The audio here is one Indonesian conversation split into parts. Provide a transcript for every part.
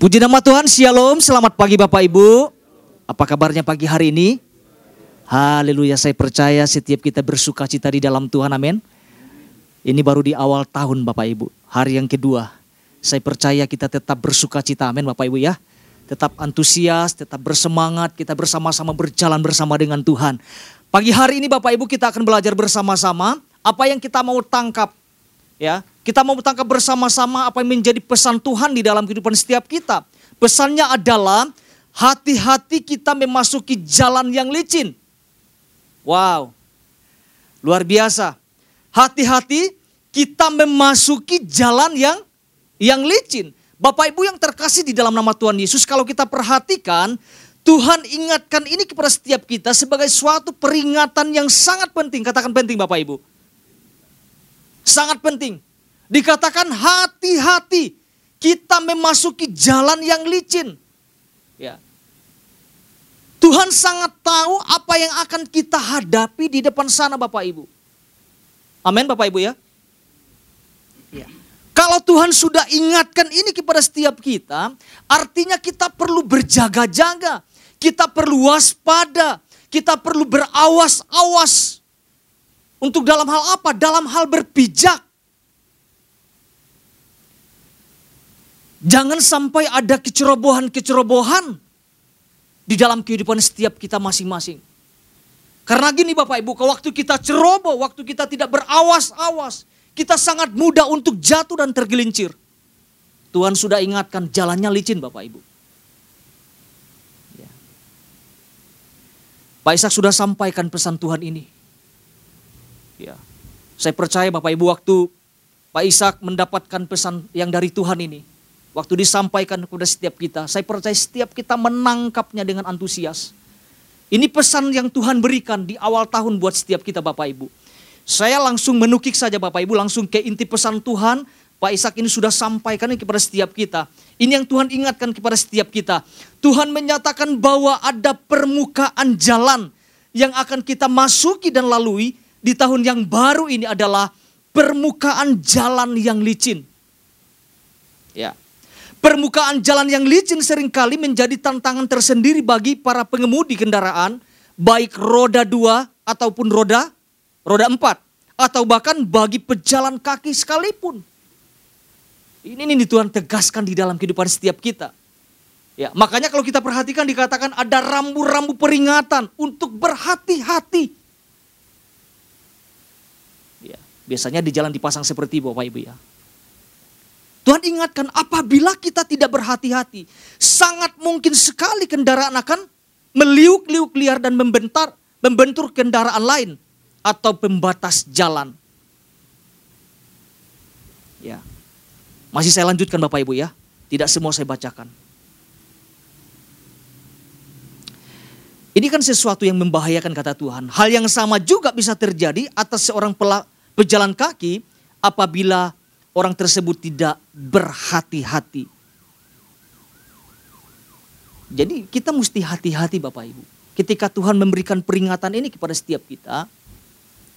Puji nama Tuhan, Shalom, selamat pagi Bapak Ibu. Apa kabarnya pagi hari ini? Haleluya, saya percaya setiap kita bersuka cita di dalam Tuhan, amin. Ini baru di awal tahun Bapak Ibu, hari yang kedua. Saya percaya kita tetap bersuka cita, amin Bapak Ibu ya. Tetap antusias, tetap bersemangat, kita bersama-sama berjalan bersama dengan Tuhan. Pagi hari ini Bapak Ibu kita akan belajar bersama-sama apa yang kita mau tangkap ya kita mau tangkap bersama-sama apa yang menjadi pesan Tuhan di dalam kehidupan setiap kita. Pesannya adalah hati-hati kita memasuki jalan yang licin. Wow, luar biasa. Hati-hati kita memasuki jalan yang yang licin. Bapak Ibu yang terkasih di dalam nama Tuhan Yesus, kalau kita perhatikan, Tuhan ingatkan ini kepada setiap kita sebagai suatu peringatan yang sangat penting. Katakan penting Bapak Ibu. Sangat penting. Dikatakan hati-hati kita memasuki jalan yang licin. Ya. Tuhan sangat tahu apa yang akan kita hadapi di depan sana Bapak Ibu. Amin Bapak Ibu ya. ya. Kalau Tuhan sudah ingatkan ini kepada setiap kita, artinya kita perlu berjaga-jaga, kita perlu waspada, kita perlu berawas-awas. Untuk dalam hal apa? Dalam hal berpijak. Jangan sampai ada kecerobohan-kecerobohan di dalam kehidupan setiap kita masing-masing. Karena gini Bapak Ibu, waktu kita ceroboh, waktu kita tidak berawas-awas, kita sangat mudah untuk jatuh dan tergelincir. Tuhan sudah ingatkan jalannya licin Bapak Ibu. Ya. Pak Ishak sudah sampaikan pesan Tuhan ini. Ya. Saya percaya Bapak Ibu waktu Pak Ishak mendapatkan pesan yang dari Tuhan ini, Waktu disampaikan kepada setiap kita, saya percaya setiap kita menangkapnya dengan antusias. Ini pesan yang Tuhan berikan di awal tahun buat setiap kita Bapak Ibu. Saya langsung menukik saja Bapak Ibu, langsung ke inti pesan Tuhan. Pak Ishak ini sudah sampaikan kepada setiap kita. Ini yang Tuhan ingatkan kepada setiap kita. Tuhan menyatakan bahwa ada permukaan jalan yang akan kita masuki dan lalui di tahun yang baru ini adalah permukaan jalan yang licin. Ya. Permukaan jalan yang licin sering kali menjadi tantangan tersendiri bagi para pengemudi kendaraan, baik roda dua ataupun roda roda empat, atau bahkan bagi pejalan kaki sekalipun. Ini ini Tuhan tegaskan di dalam kehidupan setiap kita. Ya, makanya kalau kita perhatikan dikatakan ada rambu-rambu peringatan untuk berhati-hati. Ya, biasanya di jalan dipasang seperti Bapak Ibu ya. Tuhan ingatkan apabila kita tidak berhati-hati, sangat mungkin sekali kendaraan akan meliuk-liuk liar dan membentar, membentur kendaraan lain atau pembatas jalan. Ya. Masih saya lanjutkan Bapak Ibu ya. Tidak semua saya bacakan. Ini kan sesuatu yang membahayakan kata Tuhan. Hal yang sama juga bisa terjadi atas seorang pejalan kaki apabila orang tersebut tidak berhati-hati. Jadi kita mesti hati-hati Bapak Ibu. Ketika Tuhan memberikan peringatan ini kepada setiap kita,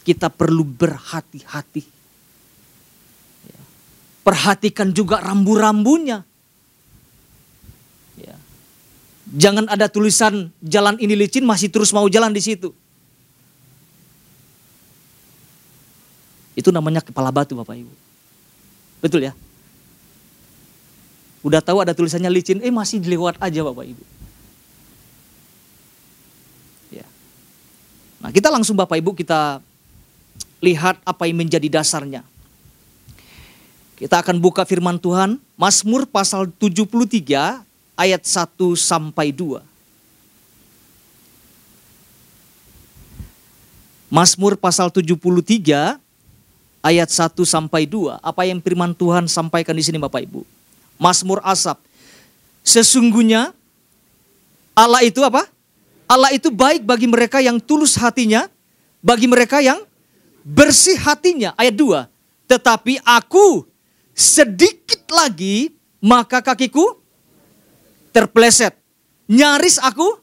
kita perlu berhati-hati. Ya. Perhatikan juga rambu-rambunya. Ya. Jangan ada tulisan jalan ini licin masih terus mau jalan di situ. Itu namanya kepala batu Bapak Ibu. Betul ya? Udah tahu ada tulisannya licin, eh masih dilewat aja Bapak Ibu. Ya. Nah kita langsung Bapak Ibu kita lihat apa yang menjadi dasarnya. Kita akan buka firman Tuhan, Mazmur pasal 73 ayat 1 sampai 2. Mazmur pasal 73 ayat 1 sampai 2. Apa yang firman Tuhan sampaikan di sini Bapak Ibu. Mazmur Asap. Sesungguhnya Allah itu apa? Allah itu baik bagi mereka yang tulus hatinya, bagi mereka yang bersih hatinya. Ayat 2. Tetapi aku sedikit lagi maka kakiku terpleset. Nyaris aku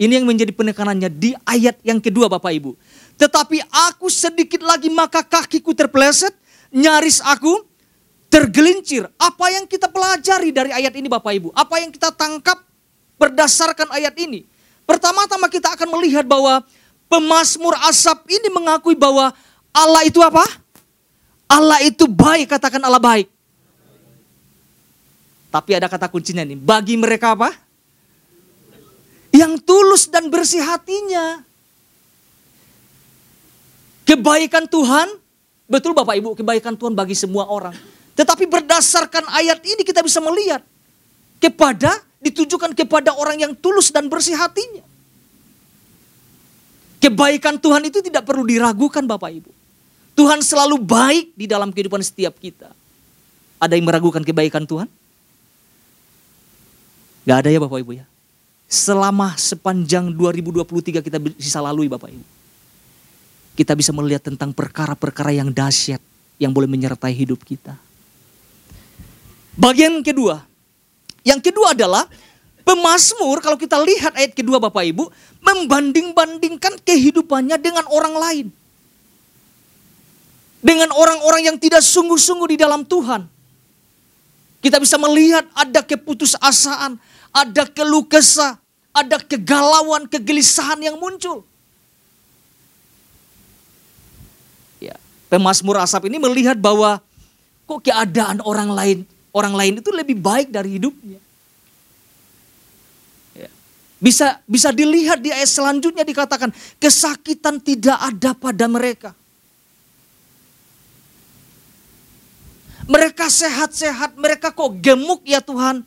ini yang menjadi penekanannya di ayat yang kedua Bapak Ibu. Tetapi aku sedikit lagi maka kakiku terpleset, nyaris aku tergelincir. Apa yang kita pelajari dari ayat ini Bapak Ibu? Apa yang kita tangkap berdasarkan ayat ini? Pertama-tama kita akan melihat bahwa pemasmur asap ini mengakui bahwa Allah itu apa? Allah itu baik, katakan Allah baik. Tapi ada kata kuncinya nih, bagi mereka apa? Yang tulus dan bersih hatinya. Kebaikan Tuhan, betul Bapak Ibu, kebaikan Tuhan bagi semua orang. Tetapi berdasarkan ayat ini kita bisa melihat kepada ditujukan kepada orang yang tulus dan bersih hatinya. Kebaikan Tuhan itu tidak perlu diragukan Bapak Ibu. Tuhan selalu baik di dalam kehidupan setiap kita. Ada yang meragukan kebaikan Tuhan? Gak ada ya Bapak Ibu ya. Selama sepanjang 2023 kita bisa lalui Bapak Ibu. Kita bisa melihat tentang perkara-perkara yang dahsyat yang boleh menyertai hidup kita. Bagian kedua. Yang kedua adalah pemazmur kalau kita lihat ayat kedua Bapak Ibu membanding-bandingkan kehidupannya dengan orang lain. Dengan orang-orang yang tidak sungguh-sungguh di dalam Tuhan. Kita bisa melihat ada keputusasaan, ada keluh kesah, ada kegalauan, kegelisahan yang muncul. Pemazmur asap ini melihat bahwa kok keadaan orang lain orang lain itu lebih baik dari hidupnya. Ya. Bisa bisa dilihat di ayat selanjutnya dikatakan kesakitan tidak ada pada mereka. Mereka sehat-sehat, mereka kok gemuk ya Tuhan.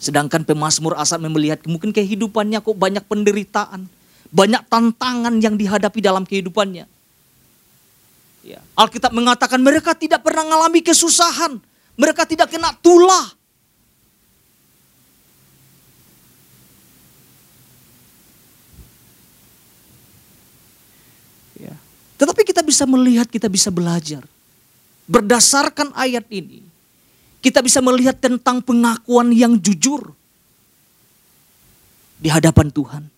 Sedangkan pemazmur asap melihat mungkin kehidupannya kok banyak penderitaan, banyak tantangan yang dihadapi dalam kehidupannya. Ya. Alkitab mengatakan mereka tidak pernah mengalami kesusahan. Mereka tidak kena tulah. Ya. Tetapi kita bisa melihat, kita bisa belajar. Berdasarkan ayat ini, kita bisa melihat tentang pengakuan yang jujur di hadapan Tuhan.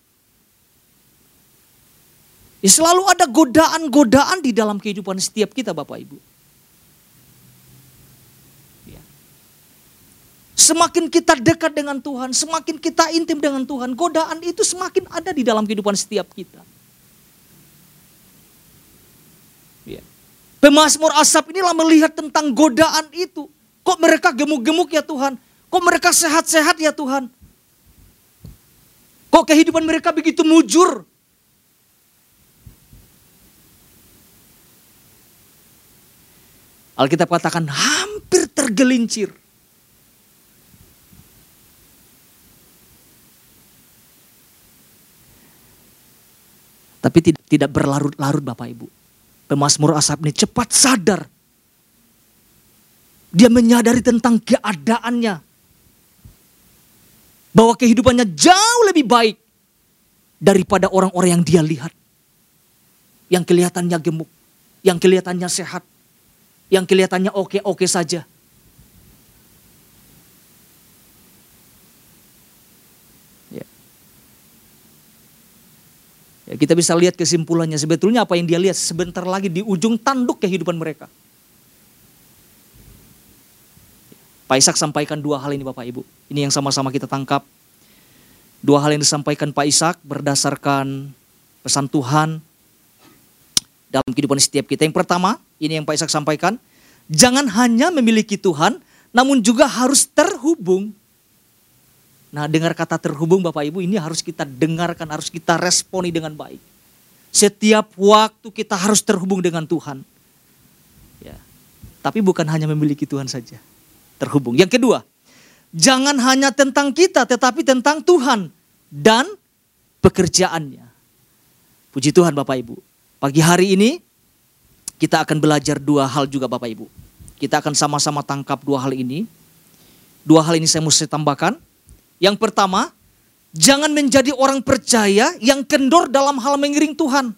Selalu ada godaan-godaan di dalam kehidupan setiap kita Bapak Ibu. Ya. Semakin kita dekat dengan Tuhan, semakin kita intim dengan Tuhan, godaan itu semakin ada di dalam kehidupan setiap kita. Ya. Pemasmur asap inilah melihat tentang godaan itu. Kok mereka gemuk-gemuk ya Tuhan? Kok mereka sehat-sehat ya Tuhan? Kok kehidupan mereka begitu mujur? Alkitab katakan hampir tergelincir. Tapi tidak, tidak berlarut-larut Bapak Ibu. Pemasmur asap ini cepat sadar. Dia menyadari tentang keadaannya. Bahwa kehidupannya jauh lebih baik daripada orang-orang yang dia lihat. Yang kelihatannya gemuk, yang kelihatannya sehat, yang kelihatannya oke-oke saja. Ya. ya. Kita bisa lihat kesimpulannya sebetulnya apa yang dia lihat sebentar lagi di ujung tanduk kehidupan mereka. Pak Ishak sampaikan dua hal ini Bapak Ibu. Ini yang sama-sama kita tangkap. Dua hal yang disampaikan Pak Ishak berdasarkan pesan Tuhan dalam kehidupan setiap kita. Yang pertama, ini yang Pak Ishak sampaikan. Jangan hanya memiliki Tuhan, namun juga harus terhubung. Nah dengar kata terhubung Bapak Ibu ini harus kita dengarkan, harus kita responi dengan baik. Setiap waktu kita harus terhubung dengan Tuhan. Ya. Tapi bukan hanya memiliki Tuhan saja. Terhubung. Yang kedua, jangan hanya tentang kita tetapi tentang Tuhan dan pekerjaannya. Puji Tuhan Bapak Ibu. Pagi hari ini kita akan belajar dua hal juga Bapak Ibu. Kita akan sama-sama tangkap dua hal ini. Dua hal ini saya mesti tambahkan. Yang pertama, jangan menjadi orang percaya yang kendor dalam hal mengiring Tuhan.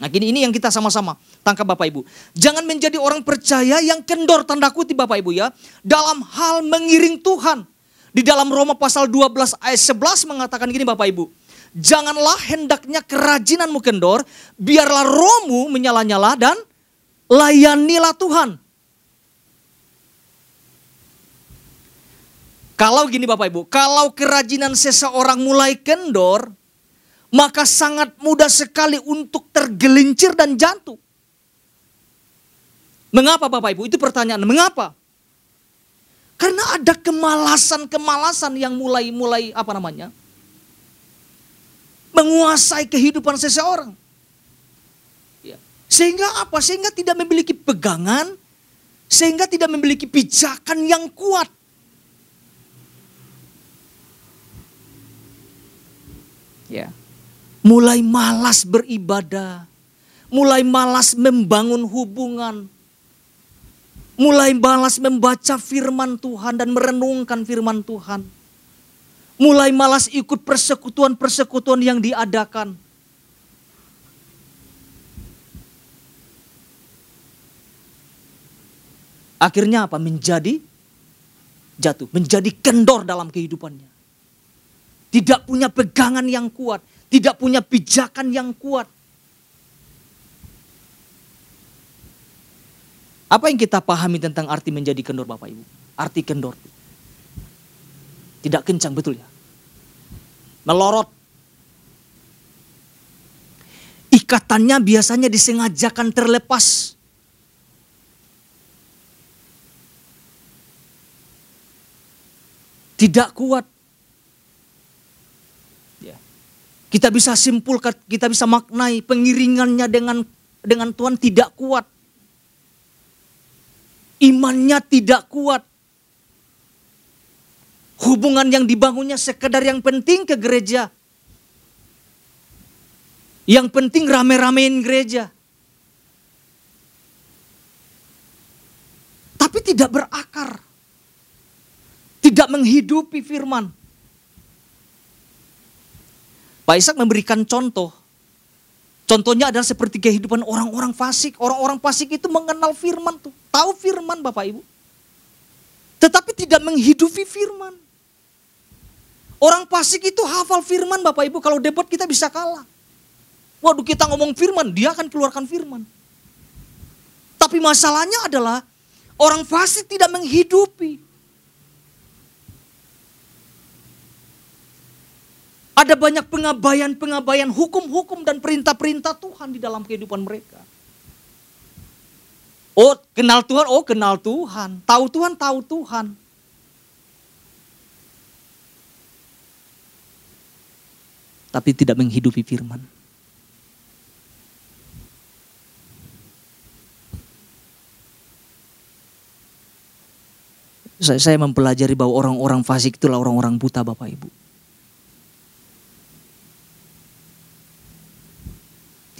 Nah gini ini yang kita sama-sama tangkap Bapak Ibu. Jangan menjadi orang percaya yang kendor tanda kutip Bapak Ibu ya. Dalam hal mengiring Tuhan. Di dalam Roma pasal 12 ayat 11 mengatakan gini Bapak Ibu. Janganlah hendaknya kerajinanmu kendor, biarlah rohmu menyala-nyala dan layanilah Tuhan. Kalau gini Bapak Ibu, kalau kerajinan seseorang mulai kendor, maka sangat mudah sekali untuk tergelincir dan jatuh. Mengapa Bapak Ibu? Itu pertanyaan. Mengapa? Karena ada kemalasan-kemalasan yang mulai-mulai apa namanya? Menguasai kehidupan seseorang. Ya. Sehingga apa? Sehingga tidak memiliki pegangan, sehingga tidak memiliki pijakan yang kuat. Ya. Mulai malas beribadah, mulai malas membangun hubungan, mulai malas membaca firman Tuhan dan merenungkan firman Tuhan. Mulai malas ikut persekutuan-persekutuan yang diadakan. Akhirnya apa? Menjadi jatuh, menjadi kendor dalam kehidupannya. Tidak punya pegangan yang kuat, tidak punya pijakan yang kuat. Apa yang kita pahami tentang arti menjadi kendor Bapak Ibu? Arti kendor. Tidak kencang betul ya. Melorot. Ikatannya biasanya disengajakan terlepas. Tidak kuat. Kita bisa simpulkan, kita bisa maknai pengiringannya dengan dengan Tuhan tidak kuat. Imannya tidak kuat. Hubungan yang dibangunnya sekedar yang penting ke gereja. Yang penting rame-ramein gereja. Tapi tidak berakar. Tidak menghidupi firman. Pak Ishak memberikan contoh. Contohnya adalah seperti kehidupan orang-orang fasik. Orang-orang fasik itu mengenal firman tuh. Tahu firman Bapak Ibu. Tetapi tidak menghidupi firman. Orang fasik itu hafal firman Bapak Ibu. Kalau debat kita bisa kalah. Waduh kita ngomong firman, dia akan keluarkan firman. Tapi masalahnya adalah orang fasik tidak menghidupi. Ada banyak pengabaian-pengabaian hukum-hukum dan perintah-perintah Tuhan di dalam kehidupan mereka. Oh, kenal Tuhan, oh kenal Tuhan. Tahu Tuhan, tahu Tuhan. Tapi tidak menghidupi firman. Saya mempelajari bahwa orang-orang fasik itulah orang-orang buta Bapak Ibu.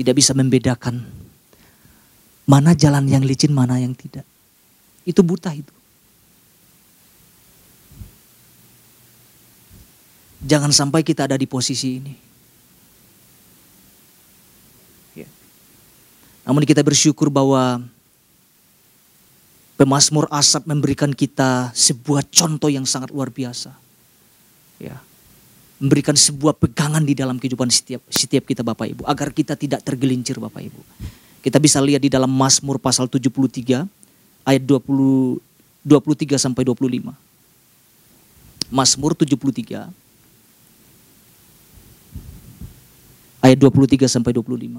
tidak bisa membedakan mana jalan yang licin, mana yang tidak. Itu buta itu. Jangan sampai kita ada di posisi ini. Ya. Namun kita bersyukur bahwa Pemasmur Asap memberikan kita sebuah contoh yang sangat luar biasa. Ya memberikan sebuah pegangan di dalam kehidupan setiap setiap kita Bapak Ibu agar kita tidak tergelincir Bapak Ibu. Kita bisa lihat di dalam Mazmur pasal 73 ayat 20 23 sampai 25. Mazmur 73 ayat 23 sampai 25.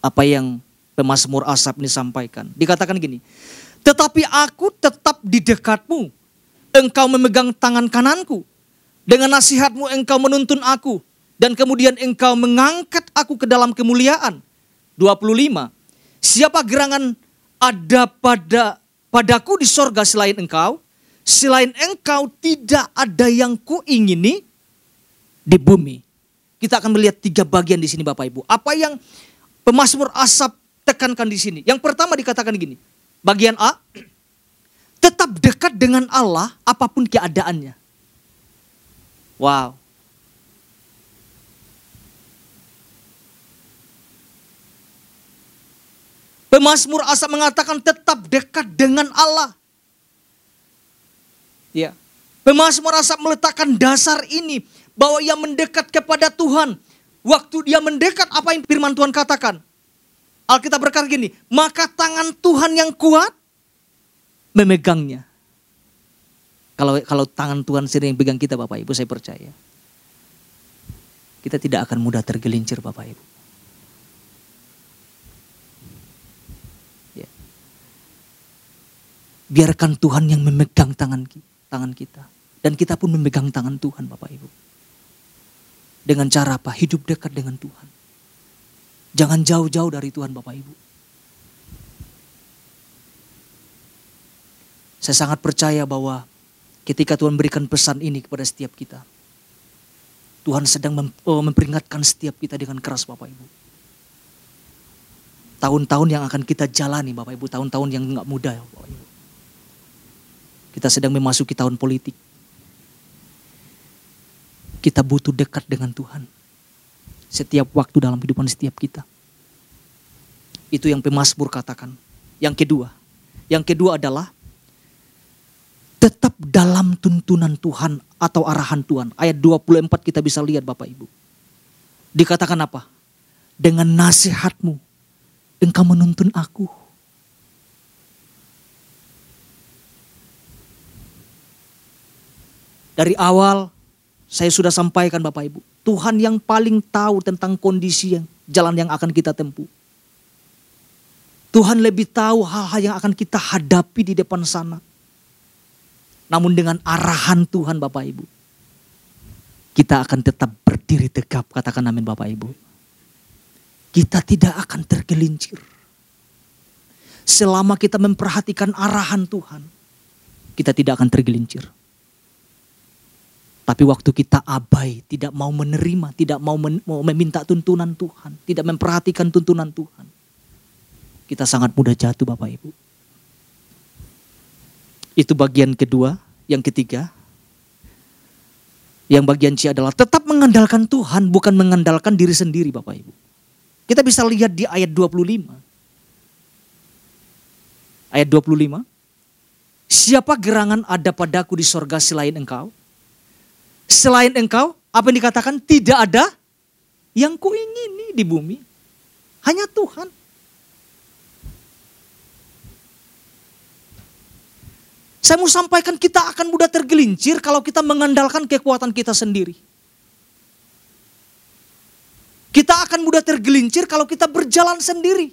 Apa yang pemazmur Asap ini sampaikan? Dikatakan gini, "Tetapi aku tetap di dekatmu. Engkau memegang tangan kananku." Dengan nasihatmu engkau menuntun aku. Dan kemudian engkau mengangkat aku ke dalam kemuliaan. 25. Siapa gerangan ada pada padaku di sorga selain engkau? Selain engkau tidak ada yang kuingini di bumi. Kita akan melihat tiga bagian di sini Bapak Ibu. Apa yang pemazmur asap tekankan di sini? Yang pertama dikatakan gini. Bagian A, tetap dekat dengan Allah apa pun keadaannya. Wow. Pemasmur Asa mengatakan tetap dekat dengan Allah. Ya. Pemasmur Asa meletakkan dasar ini bahwa ia mendekat kepada Tuhan. Waktu dia mendekat apa yang firman Tuhan katakan? Alkitab berkata gini, maka tangan Tuhan yang kuat memegangnya. Kalau kalau tangan Tuhan sendiri yang pegang kita Bapak Ibu, saya percaya. Kita tidak akan mudah tergelincir Bapak Ibu. Ya. Biarkan Tuhan yang memegang tangan tangan kita. Dan kita pun memegang tangan Tuhan Bapak Ibu. Dengan cara apa? Hidup dekat dengan Tuhan. Jangan jauh-jauh dari Tuhan Bapak Ibu. Saya sangat percaya bahwa ketika Tuhan berikan pesan ini kepada setiap kita. Tuhan sedang oh, memperingatkan setiap kita dengan keras Bapak Ibu. Tahun-tahun yang akan kita jalani Bapak Ibu, tahun-tahun yang nggak mudah Bapak Ibu. Kita sedang memasuki tahun politik. Kita butuh dekat dengan Tuhan setiap waktu dalam kehidupan setiap kita. Itu yang pemasmur katakan. Yang kedua, yang kedua adalah tetap dalam tuntunan Tuhan atau arahan Tuhan. Ayat 24 kita bisa lihat Bapak Ibu. Dikatakan apa? Dengan nasihatmu engkau menuntun aku. Dari awal saya sudah sampaikan Bapak Ibu. Tuhan yang paling tahu tentang kondisi yang jalan yang akan kita tempuh. Tuhan lebih tahu hal-hal yang akan kita hadapi di depan sana. Namun dengan arahan Tuhan Bapak Ibu. Kita akan tetap berdiri tegap katakan amin Bapak Ibu. Kita tidak akan tergelincir. Selama kita memperhatikan arahan Tuhan. Kita tidak akan tergelincir. Tapi waktu kita abai, tidak mau menerima, tidak mau, men mau meminta tuntunan Tuhan, tidak memperhatikan tuntunan Tuhan. Kita sangat mudah jatuh Bapak Ibu. Itu bagian kedua. Yang ketiga, yang bagian C adalah tetap mengandalkan Tuhan, bukan mengandalkan diri sendiri Bapak Ibu. Kita bisa lihat di ayat 25. Ayat 25. Siapa gerangan ada padaku di sorga selain engkau? Selain engkau, apa yang dikatakan? Tidak ada yang kuingini di bumi. Hanya Tuhan. Saya mau sampaikan kita akan mudah tergelincir kalau kita mengandalkan kekuatan kita sendiri. Kita akan mudah tergelincir kalau kita berjalan sendiri.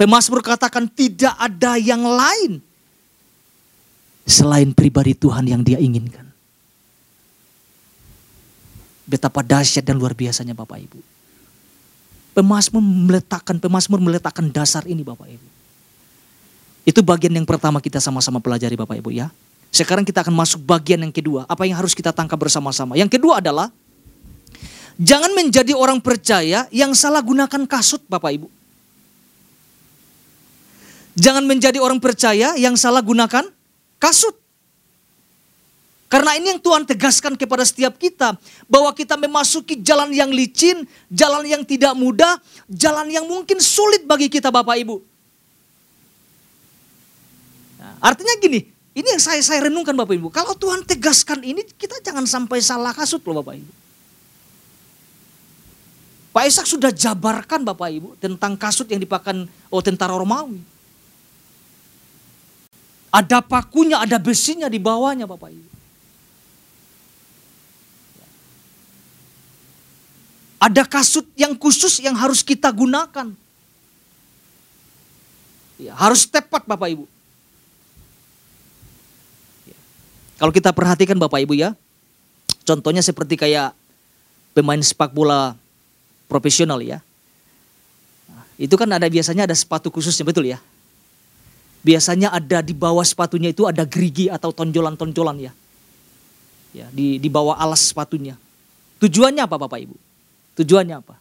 Pemasmur katakan tidak ada yang lain selain pribadi Tuhan yang dia inginkan. Betapa dahsyat dan luar biasanya Bapak Ibu. Pemasmur meletakkan, pemasmur meletakkan dasar ini Bapak Ibu. Itu bagian yang pertama kita sama-sama pelajari Bapak Ibu ya. Sekarang kita akan masuk bagian yang kedua. Apa yang harus kita tangkap bersama-sama. Yang kedua adalah, jangan menjadi orang percaya yang salah gunakan kasut Bapak Ibu. Jangan menjadi orang percaya yang salah gunakan kasut. Karena ini yang Tuhan tegaskan kepada setiap kita. Bahwa kita memasuki jalan yang licin, jalan yang tidak mudah, jalan yang mungkin sulit bagi kita Bapak Ibu. Nah, artinya gini, ini yang saya, saya renungkan Bapak Ibu. Kalau Tuhan tegaskan ini, kita jangan sampai salah kasut loh Bapak Ibu. Pak Ishak sudah jabarkan Bapak Ibu tentang kasut yang dipakai oh tentara Romawi. Ada pakunya, ada besinya di bawahnya Bapak Ibu. Ada kasut yang khusus yang harus kita gunakan. Ya, harus tepat Bapak Ibu. Ya. Kalau kita perhatikan Bapak Ibu ya, contohnya seperti kayak pemain sepak bola profesional ya. Nah, itu kan ada biasanya ada sepatu khususnya betul ya. Biasanya ada di bawah sepatunya itu ada gerigi atau tonjolan-tonjolan ya. Ya, di di bawah alas sepatunya. Tujuannya apa Bapak Ibu? Tujuannya apa?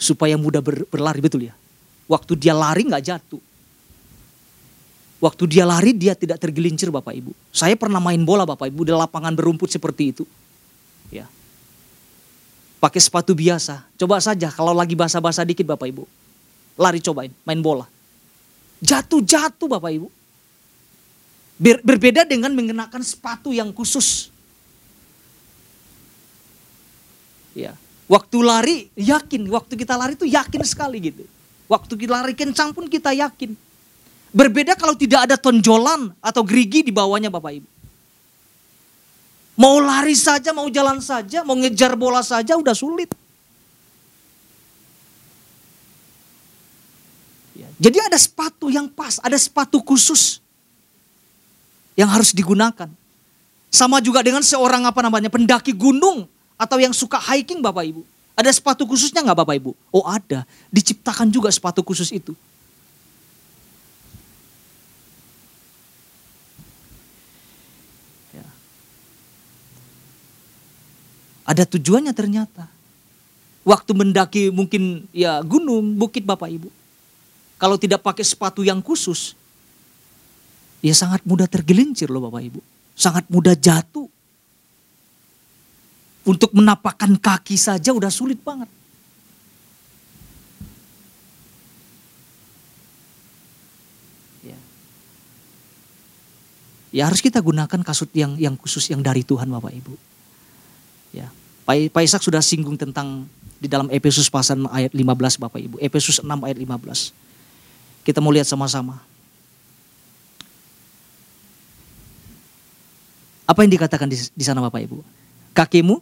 Supaya mudah ber, berlari betul ya. Waktu dia lari nggak jatuh. Waktu dia lari dia tidak tergelincir Bapak Ibu. Saya pernah main bola Bapak Ibu di lapangan berumput seperti itu. Ya. Pakai sepatu biasa. Coba saja kalau lagi basah-basah dikit Bapak Ibu. Lari cobain, main bola. Jatuh-jatuh Bapak Ibu. Ber, berbeda dengan mengenakan sepatu yang khusus. Ya. Waktu lari yakin, waktu kita lari itu yakin sekali gitu. Waktu kita lari kencang pun kita yakin. Berbeda kalau tidak ada tonjolan atau gerigi di bawahnya Bapak Ibu. Mau lari saja, mau jalan saja, mau ngejar bola saja udah sulit. Jadi ada sepatu yang pas, ada sepatu khusus yang harus digunakan. Sama juga dengan seorang apa namanya pendaki gunung atau yang suka hiking Bapak Ibu. Ada sepatu khususnya nggak Bapak Ibu? Oh ada, diciptakan juga sepatu khusus itu. Ya. Ada tujuannya ternyata. Waktu mendaki mungkin ya gunung, bukit Bapak Ibu. Kalau tidak pakai sepatu yang khusus, ya sangat mudah tergelincir loh Bapak Ibu. Sangat mudah jatuh. Untuk menapakkan kaki saja udah sulit banget. Ya. ya harus kita gunakan kasut yang yang khusus yang dari Tuhan Bapak Ibu. Ya. Pak, Pak Ishak sudah singgung tentang di dalam Efesus pasal ayat 15 Bapak Ibu. Efesus 6 ayat 15. Kita mau lihat sama-sama. Apa yang dikatakan di, di sana Bapak Ibu? Kakimu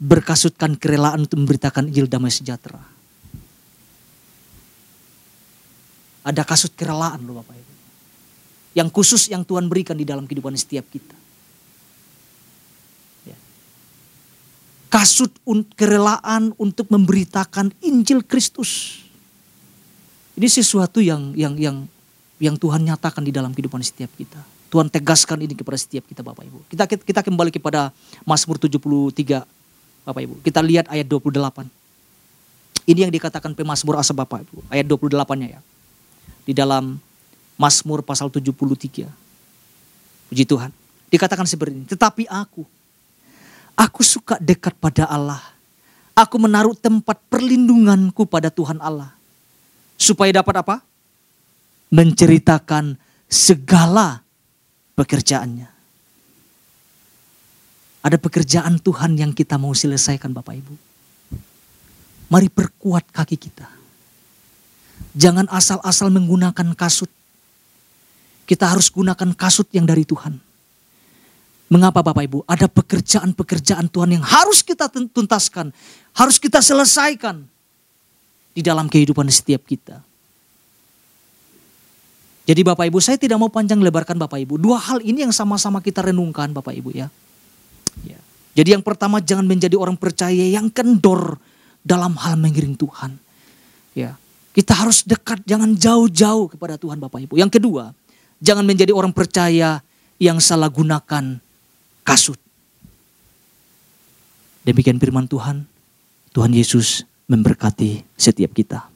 berkasutkan kerelaan untuk memberitakan Injil damai sejahtera. Ada kasut kerelaan loh Bapak Ibu. Yang khusus yang Tuhan berikan di dalam kehidupan setiap kita. Ya. Kasut kerelaan untuk memberitakan Injil Kristus. Ini sesuatu yang yang yang yang Tuhan nyatakan di dalam kehidupan setiap kita. Tuhan tegaskan ini kepada setiap kita Bapak Ibu. Kita kita kembali kepada Mazmur 73 Bapak Ibu. Kita lihat ayat 28. Ini yang dikatakan pemazmur asa Bapak Ibu. Ayat 28-nya ya. Di dalam Mazmur pasal 73. Puji Tuhan. Dikatakan seperti ini. Tetapi aku, aku suka dekat pada Allah. Aku menaruh tempat perlindunganku pada Tuhan Allah. Supaya dapat apa? Menceritakan segala pekerjaannya. Ada pekerjaan Tuhan yang kita mau selesaikan Bapak Ibu. Mari perkuat kaki kita. Jangan asal-asal menggunakan kasut. Kita harus gunakan kasut yang dari Tuhan. Mengapa Bapak Ibu? Ada pekerjaan-pekerjaan Tuhan yang harus kita tuntaskan. Harus kita selesaikan. Di dalam kehidupan setiap kita. Jadi Bapak Ibu saya tidak mau panjang lebarkan Bapak Ibu. Dua hal ini yang sama-sama kita renungkan Bapak Ibu ya. Ya. Jadi yang pertama jangan menjadi orang percaya yang kendor dalam hal mengiring Tuhan. Ya. Kita harus dekat, jangan jauh-jauh kepada Tuhan Bapak Ibu. Yang kedua, jangan menjadi orang percaya yang salah gunakan kasut. Demikian firman Tuhan. Tuhan Yesus memberkati setiap kita.